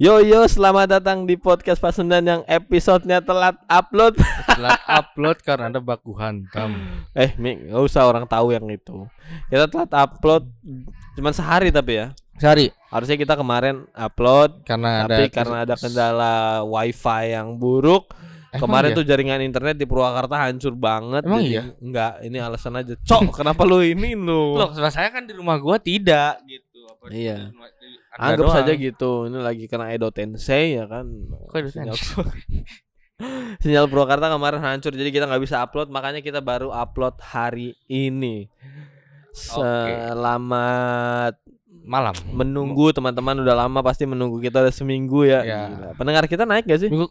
Yo yo, selamat datang di podcast Pasundan yang episodenya telat upload. Telat upload karena ada baku hantam. eh, Mi, nggak usah orang tahu yang itu. Kita telat upload cuma sehari tapi ya. Sehari Harusnya kita kemarin upload, karena ada tapi karena ada kendala wifi yang buruk. Emang Kemarin iya? tuh jaringan internet di Purwakarta hancur banget. Emang jadi iya? Enggak, ini alasan aja. Cok, kenapa lu ini lu? Loh, saya kan di rumah gua tidak gitu. Apa Iya. di- Anda Anggap doang. saja gitu. Ini lagi kena Edo Tensei ya kan. Kok Edo Sinyal, Tensei? sinyal Purwakarta kemarin hancur jadi kita nggak bisa upload makanya kita baru upload hari ini. Selamat malam. menunggu teman-teman udah lama pasti menunggu kita udah seminggu ya. Ya. Gila. Pendengar kita naik gak sih? Minggu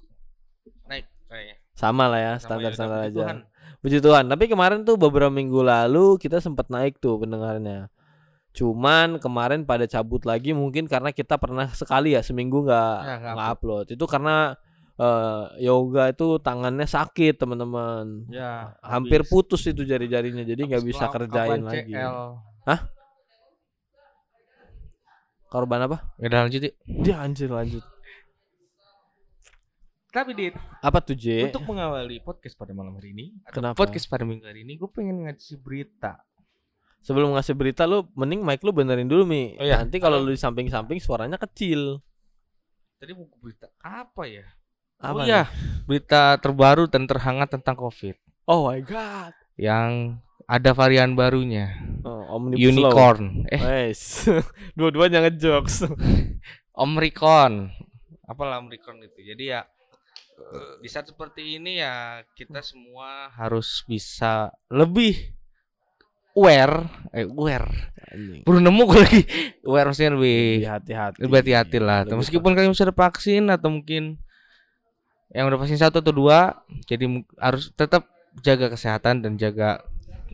naik kayaknya. Sama lah ya, Sama standar-standar ya, aja. puji Tuhan. Puji Tuhan. Tapi kemarin tuh beberapa minggu lalu kita sempat naik tuh pendengarnya. Cuman kemarin pada cabut lagi mungkin karena kita pernah sekali ya seminggu nggak Ya, nggak nggak upload. Itu karena eh, yoga itu tangannya sakit teman-teman. Ya, Hampir habis. putus itu jari-jarinya jadi nggak bisa kerjain lagi. CL. Korban apa? Ya udah lanjut yuk. Dia anjir lanjut. Tapi Dit, Apa tuh J? untuk mengawali podcast pada malam hari ini, Kenapa? podcast pada minggu hari ini, gue pengen ngasih berita. Sebelum ngasih berita lu mending mic lu benerin dulu Mi. Oh, iya. Nanti kalau lu di samping-samping suaranya kecil. Tadi mau berita apa ya? Apa oh iya, berita terbaru dan terhangat tentang COVID Oh my god. yang ada varian barunya, Oh, Omnibus Law. unicorn. Eh, Wes. Dua-duanya ngejokes. Omricon. Apalah Omricon itu. Jadi ya di saat seperti ini ya kita semua harus bisa lebih aware, eh aware. Baru nemu gue lagi aware maksudnya lebih hati-hati. lebih hati-hati lah. Lebih Meskipun kalian sudah vaksin atau mungkin yang udah vaksin satu atau dua, jadi harus tetap jaga kesehatan dan jaga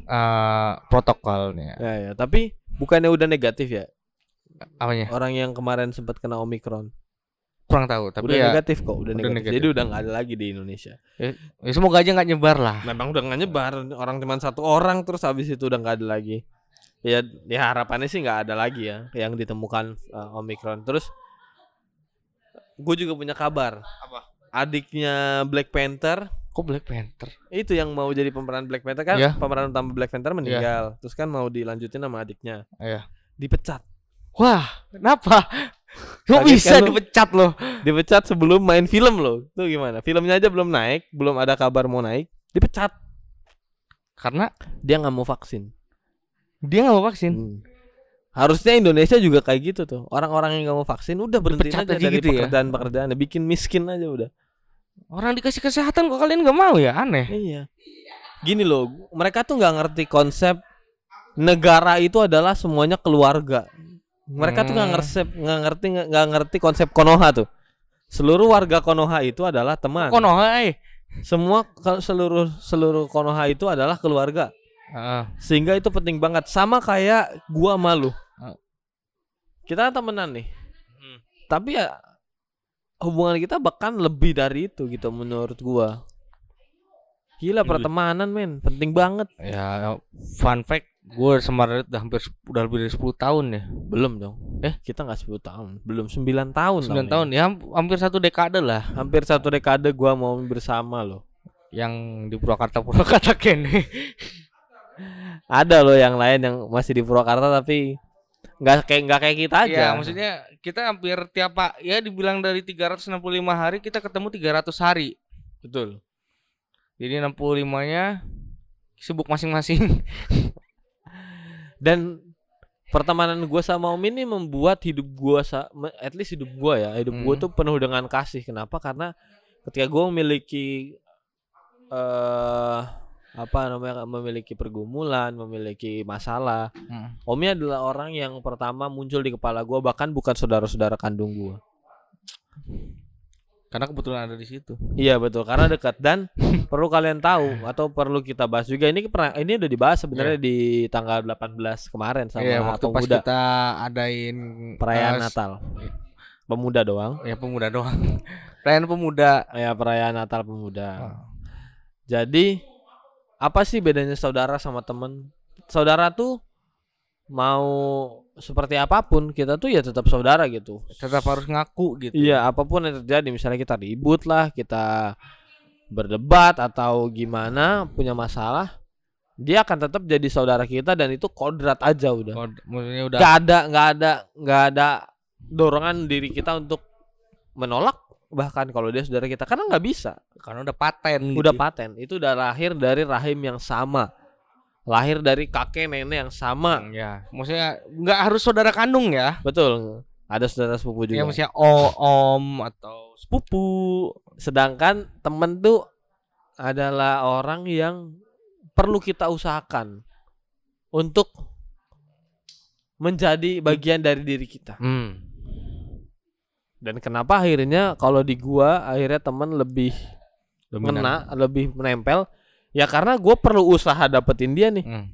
eh, protokolnya. Ya, ya, tapi bukannya udah negatif ya? Apanya? Orang yang kemarin sempat kena Omikron. Kurang tahu. Tapi udah ya, negatif kok, udah, udah negatif. negatif. Jadi udah nggak ada lagi di Indonesia. ya semoga aja nggak nyebar lah. Memang udah nggak nyebar, orang cuma satu orang terus habis itu udah nggak ada lagi. Ya, ya harapannya sih nggak ada lagi ya yang ditemukan uh, Omikron. Terus gue juga punya kabar. Apa? Adiknya Black Panther Kok Black Panther? itu yang mau jadi pemeran Black Panther kan Iya. pemeran utama Black Panther meninggal terus kan mau dilanjutin sama adiknya Iya. dipecat Wah, kenapa? Kok bisa kan dipecat loh? dipecat sebelum main film loh tuh gimana filmnya aja belum naik belum ada kabar mau naik dipecat Karena dia nggak mau vaksin dia nggak mau vaksin. Hmm. harusnya Indonesia juga kayak gitu tuh orang-orang yang nggak mau vaksin udah berhenti aja aja dari gitu ya? pekerjaan-pekerjaan bikin miskin aja udah Orang dikasih kesehatan kok kalian nggak mau ya? Aneh. iya gini loh mereka tuh nggak ngerti konsep negara itu adalah semuanya keluarga mereka tuh nggak Hmm. ngerti nggak ngerti nggak ngerti konsep konoha tuh seluruh warga konoha itu adalah teman Konoha eh. semua seluruh seluruh konoha itu adalah keluarga Heeh. sehingga itu penting banget sama kayak gua malu Oh. kita temenan nih Hmm. tapi ya hubungan kita bahkan lebih dari itu gitu menurut gua gila pertemanan men penting banget Ya, fun fact, gue sama Radit udah hampir udah lebih dari 10 tahun ya. belum dong Eh? kita nggak 10 tahun belum 9 tahun 9 tahun ya, ham- hampir satu dekade lah hampir satu dekade gua mau bersama loh yang di Purwakarta Purwakarta kene. ada loh yang lain yang masih di Purwakarta tapi nggak kayak nggak kayak kita aja Iya, maksudnya kita hampir tiap pak ya dibilang dari 365 hari kita ketemu 300 hari. betul Jadi 65-nya sibuk masing-masing. dan pertemanan gua sama Om ini membuat hidup me- at least hidup gua ya hidup gua Hmm. tuh penuh dengan kasih kenapa karena ketika gua memiliki eh apa namanya memiliki pergumulan memiliki masalah Hmm. Omnya adalah orang yang pertama muncul di kepala gua bahkan bukan saudara-saudara kandung gua Karena kebetulan ada di situ. Iya betul karena dekat dan perlu kalian tahu atau perlu kita bahas juga ini pernah ini udah dibahas sebenarnya di tanggal 18 kemarin sama Iya, waktu pas pemuda kita adain perayaan eh, Natal. Pemuda doang. Ya pemuda doang. Perayaan pemuda. Ya perayaan Natal pemuda. Oh. Jadi apa sih bedanya saudara sama temen? Saudara tuh mau seperti apa pun kita tuh ya tetap saudara gitu. Tetap harus ngaku gitu. Iya, apa pun yang terjadi, misalnya kita ribut lah, kita berdebat atau gimana, punya masalah, dia akan tetap jadi saudara kita dan itu kodrat aja udah. Kod- maksudnya udah Gak ada, nggak ada, nggak ada dorongan diri kita untuk menolak bahkan kalau dia saudara kita karena nggak bisa, karena udah paten gitu. udah paten. Itu udah lahir dari rahim yang sama, lahir dari kakek nenek yang sama. Ya, maksudnya nggak harus saudara kandung ya. Betul. Ada saudara sepupu juga. Ya maksudnya o- om atau sepupu. Sedangkan temen tuh adalah orang yang perlu kita usahakan untuk menjadi bagian dari diri kita. Hmm. Dan kenapa akhirnya kalau di gua akhirnya temen lebih Dominan. ngena, lebih menempel ya karena gua perlu usaha dapetin dia nih. Hmm.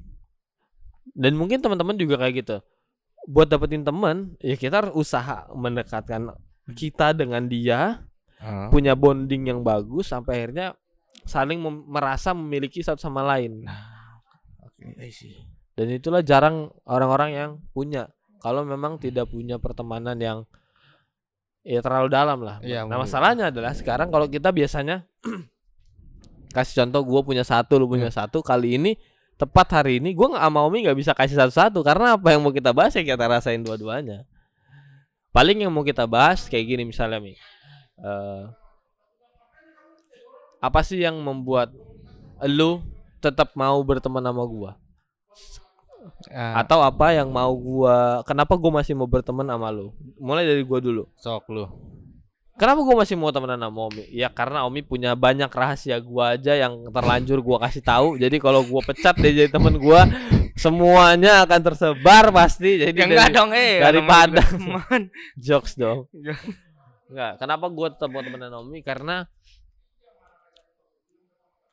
Dan mungkin teman-teman juga kayak gitu. Buat dapetin temen ya kita harus usaha mendekatkan kita dengan dia Ah. punya bonding yang bagus sampai akhirnya saling mem- merasa memiliki satu sama lain. Oke, I see. Dan itulah jarang orang-orang yang punya. Kalau memang tidak punya pertemanan yang ya terlalu dalam lah. Iya, nah mungkin. masalahnya adalah sekarang kalau kita biasanya kasih contoh gue punya satu, lu punya satu. Kali ini tepat hari ini gue nggak sama Omi nggak bisa kasih satu-satu karena apa yang mau kita bahas ya kita rasain dua-duanya. Paling yang mau kita bahas kayak gini misalnya mi. Eh, apa sih yang membuat lu tetap mau berteman sama gua? Ah, atau apa yang mau gua kenapa gua masih mau berteman sama lu mulai dari gua dulu sok lu. Kenapa gua masih mau temenan sama Omi? Ya karena Omi punya banyak rahasia gua aja yang terlanjur gua kasih tahu. Jadi kalau gua pecat dia jadi temen gua semuanya akan tersebar pasti. Jadi Ya enggak dari- dong, eh. juga teman. jokes dong. Enggak, kenapa gua tetap mau temenan sama Omi? Karena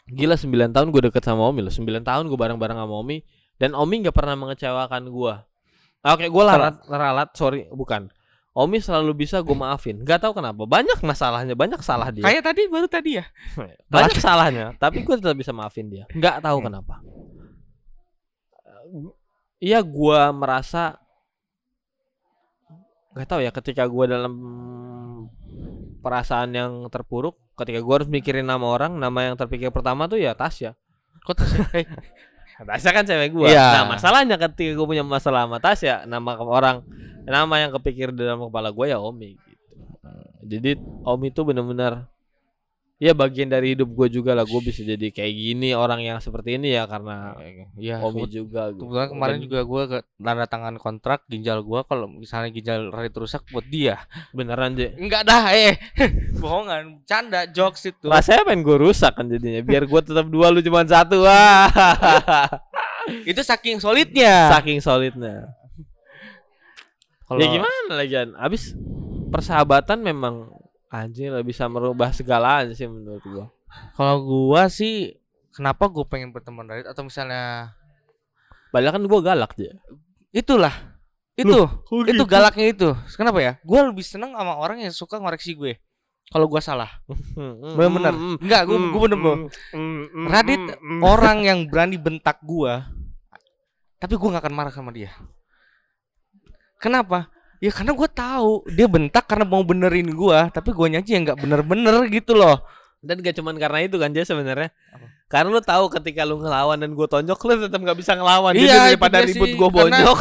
Gila 9 tahun gue deket sama Omi loh. 9 tahun gue bareng-bareng sama Omi Dan Omi nggak pernah mengecewakan gua. Oke gue larat, ralat sorry bukan Omi selalu bisa gue maafin. Gak tahu kenapa. Banyak masalahnya Banyak salah dia. Kayak tadi baru tadi ya. Banyak salahnya Tapi gue tetap bisa maafin dia. Nggak tahu Hmm. kenapa. Iya gua merasa nggak tahu ya ketika gua dalam perasaan yang terpuruk ketika gua harus mikirin nama orang nama yang terpikir pertama tuh ya Tasya Kok terus? Tasya kan cewek gua Iya. nah masalahnya ketika gua punya masalah sama Tasya nama ke- orang nama yang kepikir di dalam kepala gua ya Omi gitu jadi Omi tuh benar-benar ya bagian dari hidup gua juga lah gua bisa jadi kayak gini orang yang seperti ini ya karena Iya, Omi juga gitu. kebetulan kemarin Dan juga gua ke tanda tangan kontrak ginjal gua kalau misalnya ginjal Radit rusak buat dia. beneran deh Enggak dah, eh. Bohongan, canda, jokes itu. Rasanya pengen gue rusak kan jadinya Biar gue tetap dua lu cuma satu Wah Itu saking solidnya. Saking solidnya Kalau Ya gimana lagi Abis persahabatan memang Anjing lah bisa merubah segalanya sih menurut gue kalau gua sih kenapa gua pengen berteman Radit atau misalnya Padahal kan gue galak dia. Itulah. Itu. itu galaknya itu. Kenapa ya? Gue lebih seneng sama orang yang suka ngoreksi gue. Kalau gue salah. Bener-bener. Enggak gue gue bener bener Radit orang yang berani bentak gue tapi gue nggak akan marah sama dia. Kenapa ya karena gue tahu. Dia bentak karena mau benerin gue tapi gue aja yang nggak bener-bener gitu loh. Dan gak cuman karena itu kan dia sebenarnya? Karena lu tahu ketika lu ngelawan dan gue tonjok Lu tetap gak bisa ngelawan. Iya, Jadi daripada ribut gue karena- bonyok.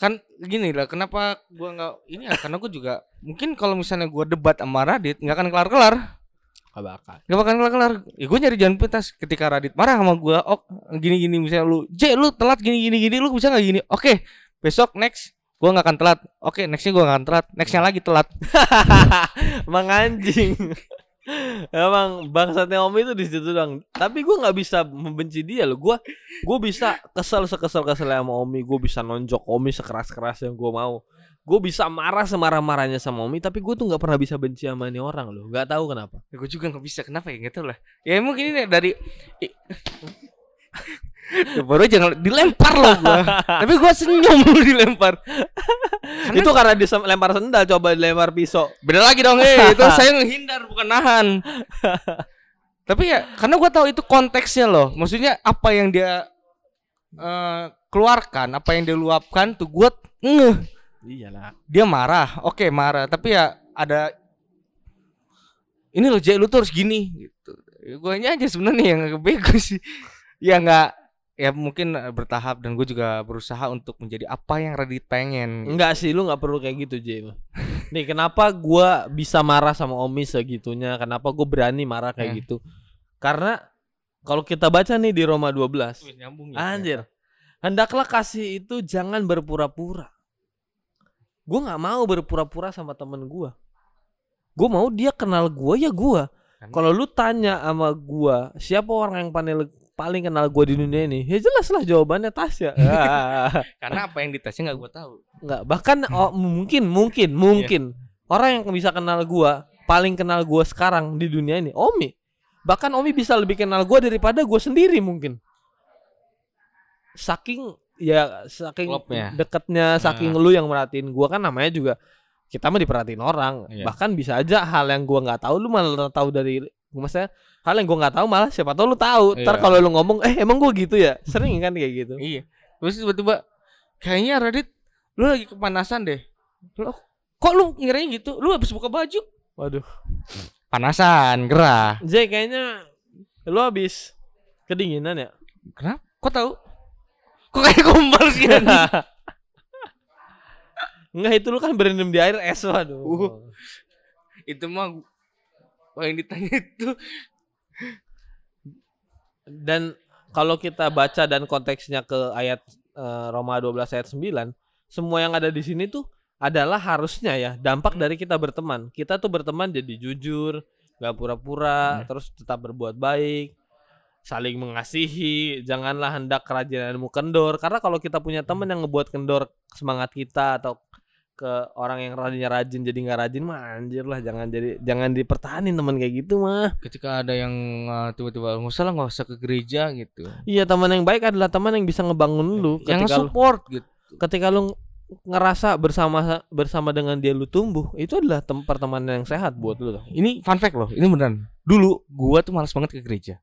kan gini lah kenapa gue nggak ini ya karena gue juga mungkin kalau misalnya gue debat sama Radit nggak akan kelar-kelar. Gak bakal. Gak bakal kelar-kelar. Ya gue nyari jalan pintas. Ketika Radit marah sama gue Oh gini-gini misalnya lu J lu telat gini-gini-gini Lu bisa gak gini? Oke Besok next Gue gak akan telat Oke nextnya gue gak akan telat Nextnya lagi telat Emang anjing. Emang bangsatnya Om itu di situ doang. Tapi gua nggak bisa membenci dia loh. Gua gua bisa kesel sekesel keselnya sama Omi. Gua bisa nonjok Omi sekeras keras yang gua mau. Gue bisa marah semarah marahnya sama Omi. Tapi gue tuh nggak pernah bisa benci sama ini orang loh. Gak tahu kenapa. ya, Gue juga gak bisa Kenapa ya Gak tau lah Ya mungkin ini dari Ya, Baru aja ngel- dilempar loh gue Tapi gue senyum lu dilempar. Karena itu karena dia sem- lempar sendal coba dilempar pisau. Beda lagi dong eh. Itu saya menghindar bukan nahan. Tapi ya Karena gue tahu itu konteksnya loh. Maksudnya apa yang dia eh, keluarkan apa yang dia luapkan tuh gue ngeh. Iyalah. dia marah. Oke marah. Tapi ya ada ini loh Jay lu tuh harus gini. Gitu. Gue aja sebenarnya yang bego sih. Ya nggak ya mungkin eh, bertahap dan gue juga berusaha untuk menjadi apa yang Radit pengen Enggak sih, lu nggak perlu kayak gitu, Jay. Nih, kenapa gua bisa marah sama Omi segitunya? Kenapa gue berani marah kayak Ya. gitu? Karena kalau kita baca nih di Roma 12, Wih, nyambung ya anjir. Hendaklah kasih itu jangan berpura-pura. Gue nggak mau berpura-pura sama temen gua. Gue mau dia kenal gua ya gua. Kan- Kalau lu tanya sama gua, siapa orang yang paling paling kenal gua di dunia ini? Ya jelas lah jawabannya Tasya. Karena apa yang ditesnya nggak gue tahu Enggak, bahkan oh, mungkin mungkin mungkin orang yang bisa kenal gua, paling kenal gua sekarang di dunia ini Omi. Bahkan Omi bisa lebih kenal gua daripada gua sendiri mungkin. Saking ya saking Klopnya. deketnya saking lu yang merhatiin gua kan namanya juga kita mah diperhatiin orang. Iya. Bahkan bisa aja hal yang gua nggak tahu lu malah tahu dari maksudnya hal yang gua nggak tahu malah siapa tahu lu tahu. Ntar Iya. kalau lu ngomong eh emang gua gitu ya. Sering kan kayak gitu. iya terus tiba-tiba kayaknya Radit lu lagi kepanasan deh Lu- kok lu ngiranya gitu lu habis buka baju Waduh. panasan gerah Jay kayaknya lu habis kedinginan ya? kenapa kok tahu kok kayak gombal sih? Enggak itu lu kan berendam di air es waduh. Uh. itu mah oh yang ditanya itu Dan kalau kita baca dan konteksnya ke ayat eh, Roma 12 ayat 9, semua yang ada di sini tuh adalah harusnya ya dampak dari kita berteman. Kita tuh berteman jadi jujur, gak pura-pura, terus tetap berbuat baik, saling mengasihi, janganlah hendak kerajinanmu kendor. Karena kalau kita punya teman yang ngebuat kendor semangat kita atau ke orang yang rajinnya rajin jadi nggak rajin mah anjir lah jangan jadi jangan dipertahanin teman kayak gitu mah. Ketika ada yang uh, tiba-tiba nggak usah lah nggak usah ke gereja gitu. Iya teman yang baik adalah teman yang bisa ngebangun lu yang ketika lu, support gitu. ketika lu ngerasa bersama bersama dengan dia lu tumbuh itu adalah tem pertemanan yang sehat buat lu ini fun fact loh ini beneran. Dulu gua tuh malas banget ke gereja.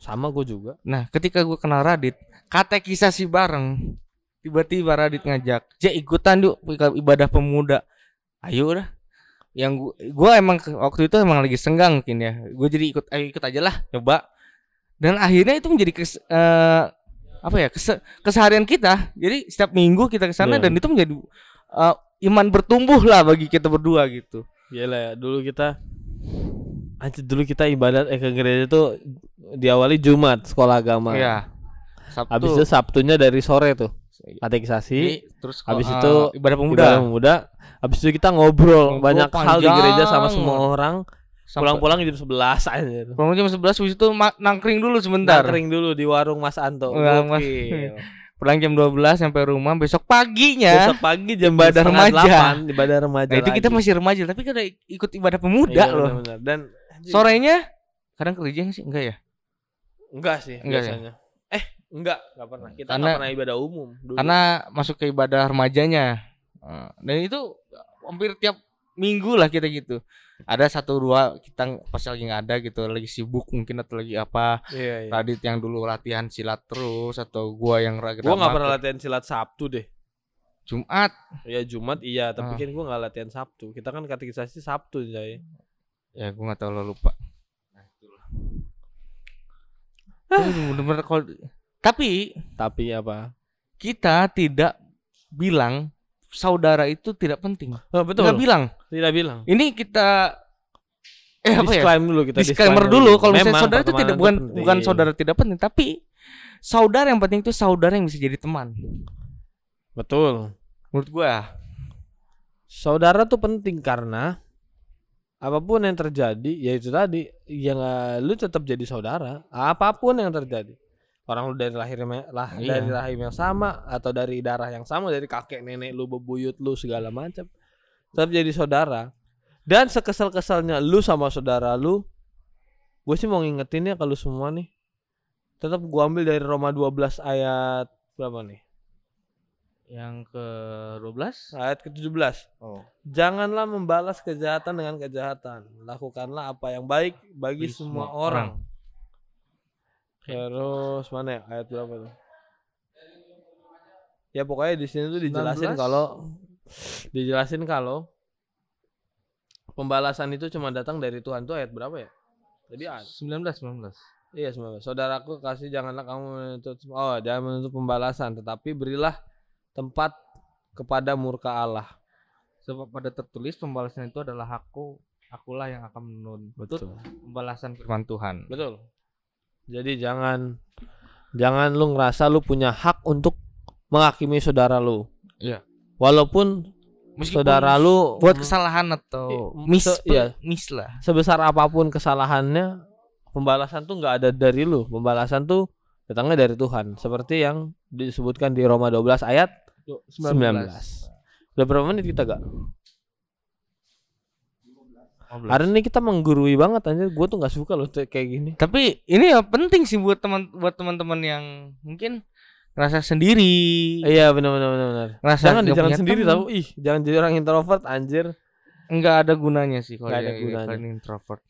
Sama gue juga. Nah ketika gua kenal Radit katekisasi bareng tiba-tiba Radit ngajak ja ikutan yuk ibadah pemuda ayo udah yang gua, gua emang waktu itu emang lagi senggang mungkin ya gue jadi ikut ayo ikut aja lah coba dan akhirnya itu menjadi kes, eh, apa ya kese- keseharian kita jadi setiap minggu kita ke sana Iya. dan itu menjadi eh, iman bertumbuh lah bagi kita berdua gitu Gila ya dulu kita Anjir dulu kita ibadat eh ke gereja tuh diawali Jumat sekolah agama. Iya. Sabtu. Habis itu Sabtunya dari sore tuh katekisasi. Jadi, terus habis eh, itu ibadah pemuda Ibadah pemuda. Habis itu kita ngobrol, Ngobrol banyak hal di gereja sama panjang. semua orang. Pulang-pulang jam 11 aja. Pulang jam 11 habis itu nangkring dulu sebentar. Nangkring dulu di warung Mas Anto. Enggak, Mas. Pulang jam 12 sampai rumah besok paginya. Besok pagi jam Ibadah remaja. delapan, ibadah remaja. nah, itu kita masih remaja tapi kan udah ikut ibadah pemuda Iya, loh. benar-benar. Dan Sorenya kadang ke gereja nggak sih? Enggak ya? enggak sih Enggak ya? biasanya. Eh, enggak, enggak pernah. Kita Karena- enggak pernah ibadah umum dulu. Karena masuk ke ibadah remajanya. Dan itu hampir tiap minggu lah kita gitu. Ada satu dua kita pas lagi nggak ada gitu, lagi sibuk mungkin atau lagi apa. iya, iya. Radit yang dulu latihan silat terus atau gua yang raga Gua nggak pernah latihan silat Sabtu deh. Jumat. Ya Jumat iya, tapi Ah. kan gua nggak latihan Sabtu. Kita kan katekisasi Sabtu, Jay. Ya gua nggak tahu lo lupa. Nah, itulah. Itu bener-bener kalau tapi Tapi apa? kita tidak bilang saudara itu tidak penting. Oh, betul. Nggak bilang. Tidak bilang. Ini kita eh apa ya? Disclaimer dulu kita Disclaimer dulu kalau misalnya saudara itu tidak bukan penting. bukan saudara tidak penting, tapi saudara yang penting itu saudara yang bisa jadi teman. Betul. Menurut gua. Saudara tuh penting karena apa pun yang terjadi, ya itu tadi, yang lu tetap jadi saudara. Apa pun yang terjadi. Orang lu dari lahir lah Iya. dari rahim yang sama atau dari darah yang sama dari kakek nenek lu bebuyut lu segala macam. Tetap jadi saudara. Dan sekesal-kesalnya lu sama saudara lu, gue sih mau ngingetin ya kalau semua nih. Tetap gua ambil dari Roma 12 ayat berapa nih? Yang ke 12 Ayat ke-17. Oh. Janganlah membalas kejahatan dengan kejahatan. Lakukanlah apa yang baik bagi Bagi semua semua orang. Oke. Terus mana ya ayat berapa tuh? Ya pokoknya di sini tuh dijelasin 19. kalau dijelasin kalau pembalasan itu cuma datang dari Tuhan tuh ayat berapa ya? Jadi ayat 19 19. Iya sembilan Saudaraku kasih janganlah kamu menuntut oh jangan menuntut pembalasan tetapi berilah tempat kepada murka Allah. Sebab pada tertulis pembalasan itu adalah hakku, akulah yang akan menuntut pembalasan firman Tuhan. Betul. Jadi jangan jangan lu ngerasa lu punya hak untuk menghakimi saudara lu. Iya. Walaupun saudara lu buat kesalahan atau mis, se- iya. mis lah. sebesar apa pun kesalahannya, pembalasan tuh nggak ada dari lu. Pembalasan tuh datangnya dari Tuhan. Seperti yang disebutkan di Roma 12 ayat 19. Udah berapa menit kita gak? Hari ini kita menggurui banget anjir. Gue tuh nggak suka loh kayak gini. Tapi ini ya penting sih buat teman buat teman-teman yang mungkin ngerasa sendiri. Iya benar benar benar. benar. Ngerasa Jangan di nggak jangan punya sendiri temen. tahu. Ih, jangan jadi orang introvert anjir. Enggak ada gunanya sih kalau ada yang- gunanya. kalian introvert.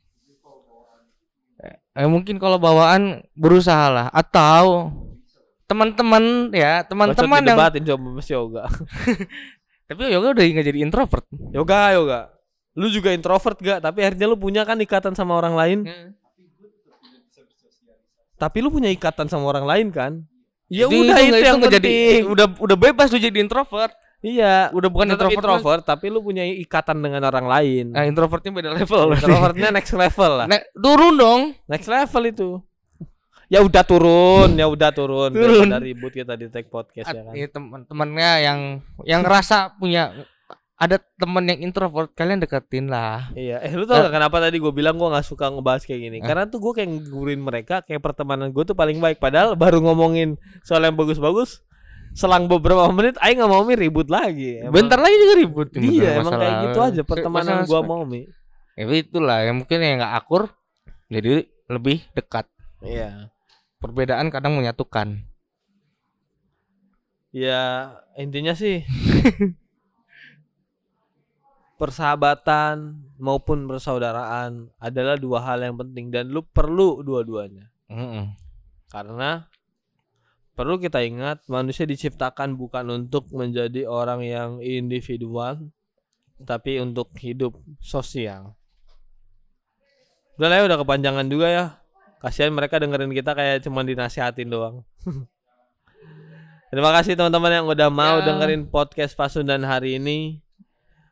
Eh, eh, mungkin kalau bawaan berusaha lah atau teman-teman ya teman-teman yang debatin coba Mas Yoga. tapi yoga udah nggak jadi introvert yoga yoga. Lu juga introvert gak? Tapi akhirnya lu punya kan ikatan sama orang lain. Tapi lu punya ikatan sama orang lain kan? Ya Jadi udah itu, nggak- yang nggak penting. jadi udah udah bebas lu jadi introvert Iya, udah bukan introvert, introvert, tapi lu punya ikatan dengan orang lain. nah introvertnya beda level Introvertnya next level lah. Nah, turun dong Next level itu. Ya udah turun, ya udah turun. Turun. Daripada ribut kita di tag podcast ya kan. Iya teman-temannya yang yang ngerasa punya ada teman yang introvert kalian deketin lah Iya, eh lu tau gak kenapa tadi gue bilang gue gak suka ngebahas kayak gini? Eh. Karena tuh gue kayak ngurin mereka kayak pertemanan gue tuh paling baik. Padahal baru ngomongin soal yang bagus-bagus, selang beberapa menit, Aing nggak mau mi ribut lagi. Emang- bentar lagi juga ribut Iya, emang kayak Masalah- gitu aja pertemanan masalah gue mau mi. ya itulah yang mungkin yang nggak akur jadi lebih dekat Iya. perbedaan kadang menyatukan Ya intinya sih persahabatan maupun persaudaraan adalah dua hal yang penting dan lu perlu dua-duanya. Mm-mm. Karena perlu kita ingat manusia diciptakan bukan untuk menjadi orang yang individual tapi untuk hidup sosial. Udah lah ya udah kepanjangan juga ya. Kasihan mereka dengerin kita kayak cuma dinasihatin doang. Terima kasih teman-teman yang udah mau Ya. dengerin podcast Pasundan hari ini.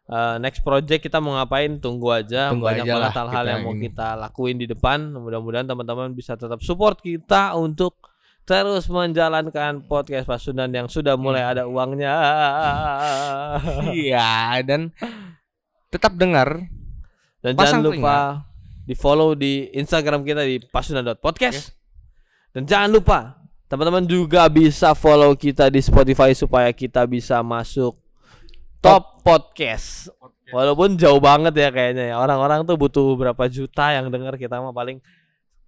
Eh, next project kita mau ngapain tunggu aja. Tunggu banyak banget hal-hal yang mau ini. kita lakuin di depan. Mudah-mudahan teman-teman bisa tetap support kita untuk terus menjalankan podcast Pasundan yang sudah mulai Hmm. ada uangnya. Iya dan tetap dengar. Dan Pasang jangan lupa di follow di Instagram kita di pasundan.podcast dan jangan lupa teman-teman juga bisa follow kita di Spotify supaya kita bisa masuk top podcast Walaupun jauh banget ya kayaknya ya. Orang-orang tuh butuh berapa juta yang denger kita mah paling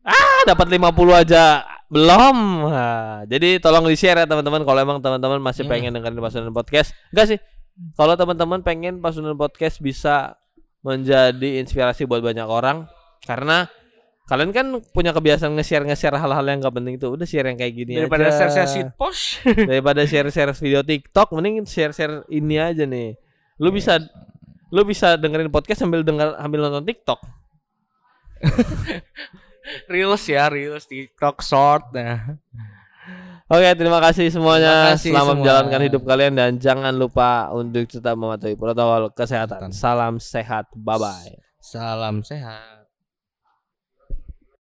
ah dapat 50 aja belum. Nah, jadi tolong di-share ya teman-teman kalau emang teman-teman masih Hmm. pengen dengerin Pasundan Podcast. Enggak sih. Kalau teman-teman pengen Pasundan Podcast bisa menjadi inspirasi buat banyak orang karena kalian kan punya kebiasaan nge-share nge-share hal-hal yang gak penting tuh. Udah share yang kayak gini daripada aja. share share post daripada share-share video TikTok mending share-share ini aja nih. Lu bisa lu bisa dengerin podcast sambil denger sambil nonton TikTok. reels ya reels TikTok short nah Oke, terima kasih semuanya. Terima kasih Selamat semua. menjalankan hidup kalian dan jangan lupa untuk tetap mematuhi protokol kesehatan. Salam sehat. Bye bye. salam sehat